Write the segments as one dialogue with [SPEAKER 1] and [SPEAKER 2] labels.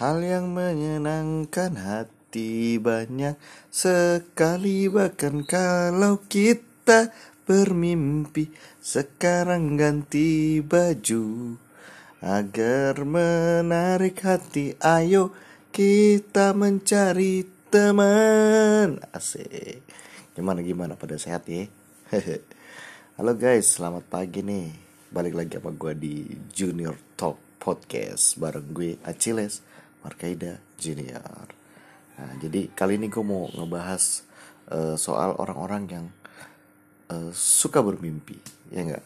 [SPEAKER 1] Hal yang menyenangkan hati banyak sekali. Bahkan kalau kita bermimpi sekarang ganti baju. Agar menarik hati ayo kita mencari teman. Asik. Gimana gimana? Pada sehat ya? Halo guys selamat pagi nih. Balik lagi sama gue di Junior Talk Podcast bareng gue Aciles Markaida Junior. Nah, jadi kali ini gue mau ngebahas uh, soal orang-orang yang uh, suka bermimpi, ya enggak?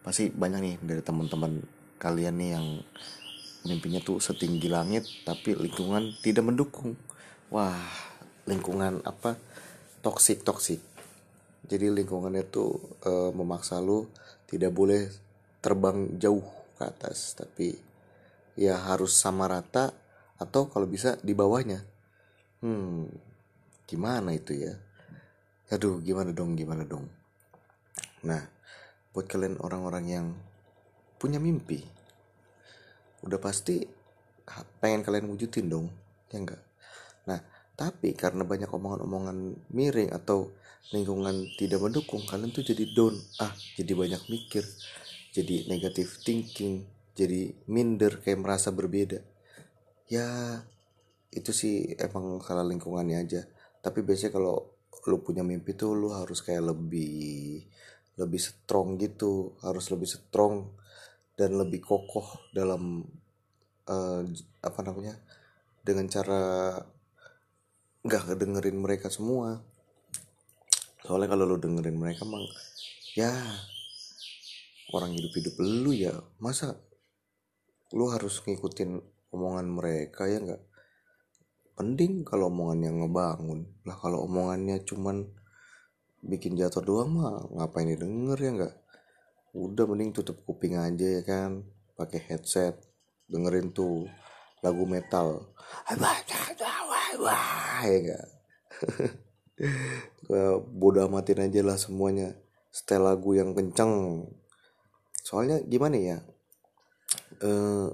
[SPEAKER 1] Pasti banyak nih dari teman-teman kalian nih yang mimpinya tuh setinggi langit tapi lingkungan tidak mendukung. Wah, lingkungan apa? Toksik toksik. Jadi lingkungannya tuh uh, memaksa lu tidak boleh terbang jauh ke atas, tapi ya harus sama rata atau kalau bisa di bawahnya. Hmm gimana itu ya? Aduh gimana dong gimana dong? Nah buat kalian orang-orang yang punya mimpi udah pasti pengen kalian wujudin dong ya enggak? Nah tapi karena banyak omongan-omongan miring atau lingkungan tidak mendukung kalian tuh jadi down. Ah jadi banyak mikir jadi negative thinking jadi minder kayak merasa berbeda ya itu sih emang salah lingkungannya aja. Tapi biasanya kalau lu punya mimpi tuh lu harus kayak lebih lebih strong gitu. Harus lebih strong dan lebih kokoh dalam uh, apa namanya dengan cara nggak kedengerin mereka semua. Soalnya kalau lu dengerin mereka emang ya orang hidup-hidup lu ya masa lu harus ngikutin omongan mereka ya nggak? Penting kalau omongannya ngebangun. Lah kalau omongannya cuman bikin jatuh doang mah ngapain didengar ya nggak? Udah mending tutup kuping aja ya kan? Pakai headset dengerin tuh lagu metal. Wah ya enggak bodoh amatin aja lah semuanya. Setel lagu yang kenceng. Soalnya gimana ya? Eh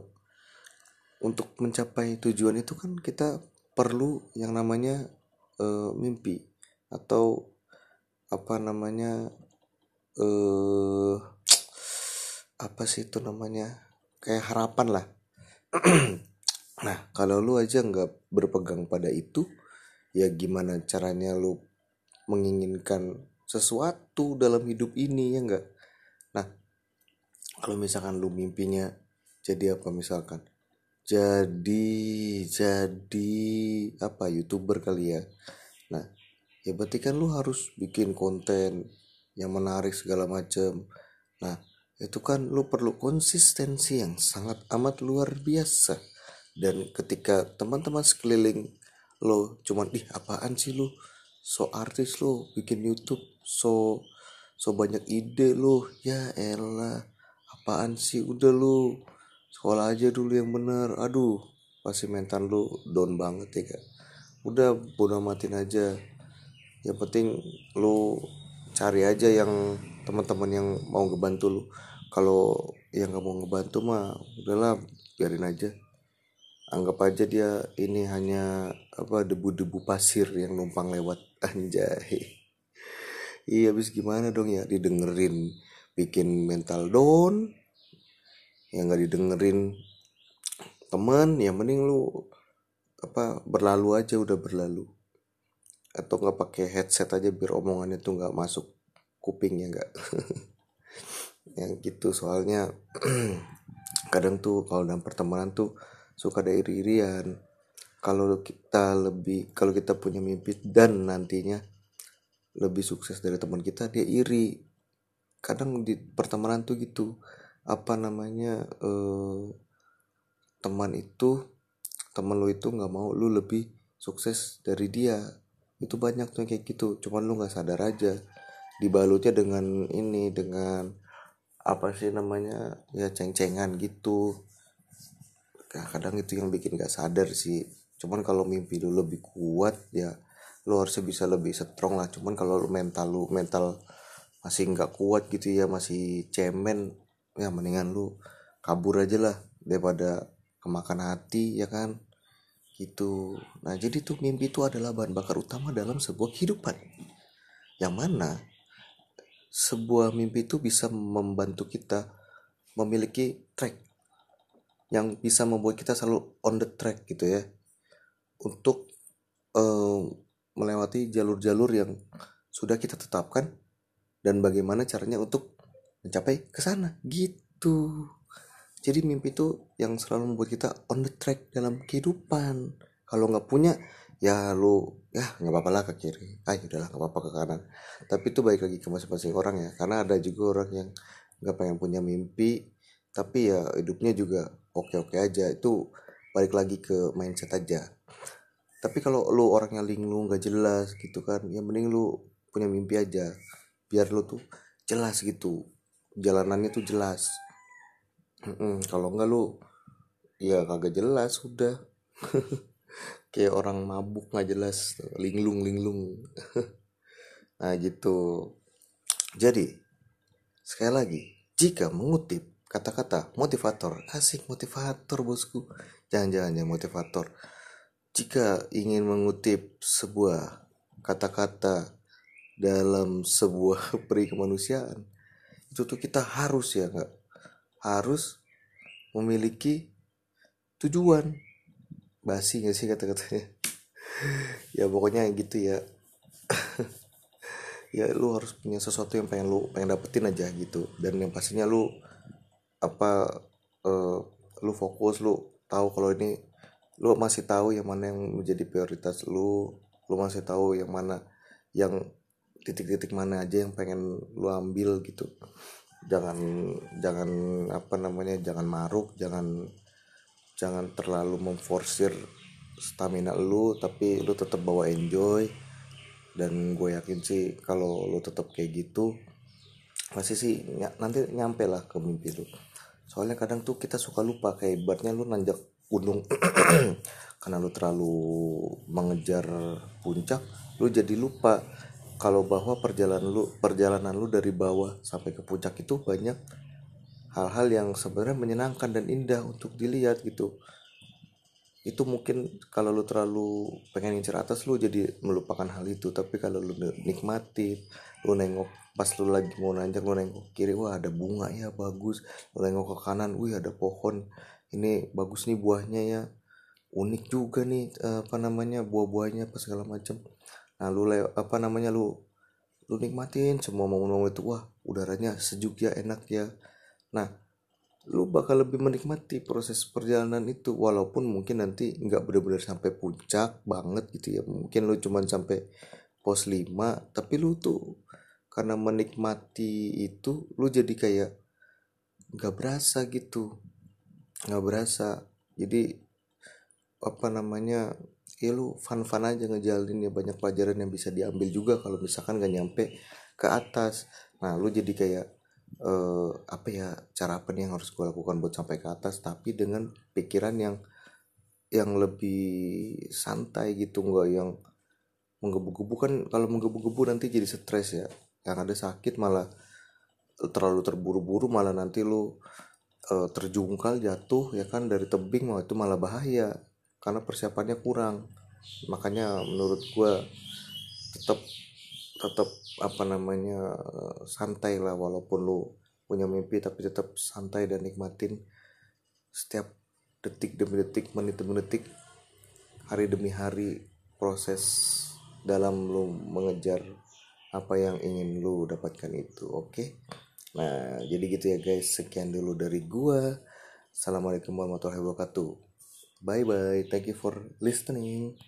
[SPEAKER 1] untuk mencapai tujuan itu kan kita perlu yang namanya uh, mimpi atau apa namanya uh, apa sih itu namanya kayak harapan lah. Nah kalau lu aja nggak berpegang pada itu ya gimana caranya lu menginginkan sesuatu dalam hidup ini ya enggak nah kalau misalkan lu mimpinya jadi apa misalkan jadi jadi apa youtuber kali ya? Nah ya berarti kan lu harus bikin konten yang menarik segala macam nah itu kan lu perlu konsistensi yang sangat amat luar biasa. Dan ketika teman-teman sekeliling lo cuman ih apaan sih lu? So artis lo bikin YouTube so so banyak ide lo ya elah apaan sih? Udah lu sekolah aja dulu yang bener aduh pasti mental lu down banget ya kak. Udah bodo amatin aja. Yang penting lu cari aja yang teman-teman yang mau ngebantu lu. Kalau yang nggak mau ngebantu mah udahlah biarin aja. Anggap aja dia ini hanya apa debu-debu pasir yang numpang lewat. Anjay. Iya habis gimana dong ya? Didengerin bikin mental down yang nggak didengerin. Temen ya mending lu apa berlalu aja udah berlalu. Atau nggak pakai headset aja biar omongannya tuh nggak masuk kupingnya nggak. Yang gitu soalnya kadang tuh kalau dalam pertemanan tuh suka ada iri-irian. Kalau kita lebih kalau kita punya mimpi dan nantinya lebih sukses dari teman kita dia iri. Kadang di pertemanan tuh gitu apa namanya eh, teman itu teman lu itu nggak mau lu lebih sukses dari dia. Itu banyak tuh yang kayak gitu. Cuman lu nggak sadar aja. Dibalutnya dengan ini dengan apa sih namanya ya ceng-cengan gitu. Nah, kadang itu yang bikin gak sadar sih. Cuman kalau mimpi lu lebih kuat ya lu harusnya bisa lebih strong lah. Cuman kalau mental lu mental masih nggak kuat gitu ya masih cemen ya mendingan lu kabur aja lah daripada kemakan hati ya kan? Gitu. Nah jadi tuh mimpi itu adalah bahan bakar utama dalam sebuah kehidupan. Yang mana sebuah mimpi itu bisa membantu kita memiliki track yang bisa membuat kita selalu on the track gitu ya. Untuk uh, melewati jalur-jalur yang sudah kita tetapkan dan bagaimana caranya untuk mencapai ke sana. Gitu. Jadi mimpi itu yang selalu membuat kita on the track dalam kehidupan. Kalau nggak punya ya lu ya nggak apa-apa lah ke kiri. Ah ya udahlah nggak apa-apa ke kanan. Tapi itu baik lagi ke masing-masing orang ya. Karena ada juga orang yang nggak pengen punya mimpi tapi ya hidupnya juga oke-oke aja. Itu balik lagi ke mindset aja. Tapi kalau lu orangnya linglung nggak jelas gitu kan ya mending lu punya mimpi aja. Biar lu tuh jelas gitu jalanannya tuh jelas. Kalau enggak lu ya kagak jelas sudah kayak orang mabuk nggak jelas linglung linglung. Nah gitu. Jadi sekali lagi jika mengutip kata-kata motivator asik motivator bosku. Jangan-jangan ya motivator. Jika ingin mengutip sebuah kata-kata dalam sebuah peri kemanusiaan itu tuh kita harus ya nggak harus memiliki tujuan. Basi gak sih kata-katanya? Ya pokoknya gitu ya. Ya lu harus punya sesuatu yang pengen lu pengen dapetin aja gitu. Dan yang pastinya lu apa uh, lu fokus lu tahu kalau ini lu masih tahu yang mana yang menjadi prioritas lu lu masih tahu yang mana yang titik-titik mana aja yang pengen lu ambil gitu. Jangan jangan apa namanya jangan maruk jangan jangan terlalu memforsir stamina lu tapi lu tetap bawa enjoy. Dan gue yakin sih kalau lu tetap kayak gitu masih sih ny nanti nyampe lah ke mimpi lu. Soalnya kadang tuh kita suka lupa kayak ibaratnya lu nanjak gunung karena lu terlalu mengejar puncak lu jadi lupa kalau bahwa perjalanan lu perjalanan lu dari bawah sampai ke puncak itu banyak hal-hal yang sebenarnya menyenangkan dan indah untuk dilihat gitu. Itu mungkin kalau lu terlalu pengen ngincer atas lu jadi melupakan hal itu. Tapi kalau lu nikmati lu nengok pas lu lagi mau nanjak lu nengok kiri wah ada bunga ya bagus. Lu nengok ke kanan wih ada pohon. Ini bagus nih buahnya ya. Unik juga nih apa namanya buah-buahnya apa segala macam nah lu apa namanya lu lu nikmatin semua momen-momen itu. Wah udaranya sejuk ya enak ya. Nah lu bakal lebih menikmati proses perjalanan itu walaupun mungkin nanti nggak benar-benar sampai puncak banget gitu ya. Mungkin lu cuman sampai pos 5 tapi lu tuh karena menikmati itu lu jadi kayak nggak berasa gitu. Nggak berasa. Jadi apa namanya ya lu fun fun aja ngejalin ya banyak pelajaran yang bisa diambil juga kalau misalkan gak nyampe ke atas. Nah lu jadi kayak uh, apa ya cara apa nih yang harus gue lakukan buat sampai ke atas tapi dengan pikiran yang yang lebih santai gitu nggak yang menggebu-gebu. Kan kalau menggebu-gebu nanti jadi stres ya. Yang ada sakit malah terlalu terburu-buru malah nanti lu uh, terjungkal jatuh ya kan dari tebing malah itu malah bahaya karena persiapannya kurang. Makanya menurut gue tetap tetap apa namanya santai lah walaupun lu punya mimpi tapi tetap santai dan nikmatin setiap detik demi detik menit demi detik hari demi hari proses dalam lu mengejar apa yang ingin lu dapatkan itu oke? Okay? nah jadi gitu ya guys sekian dulu dari gua. Assalamualaikum warahmatullahi wabarakatuh Bye bye. Thank you for listening.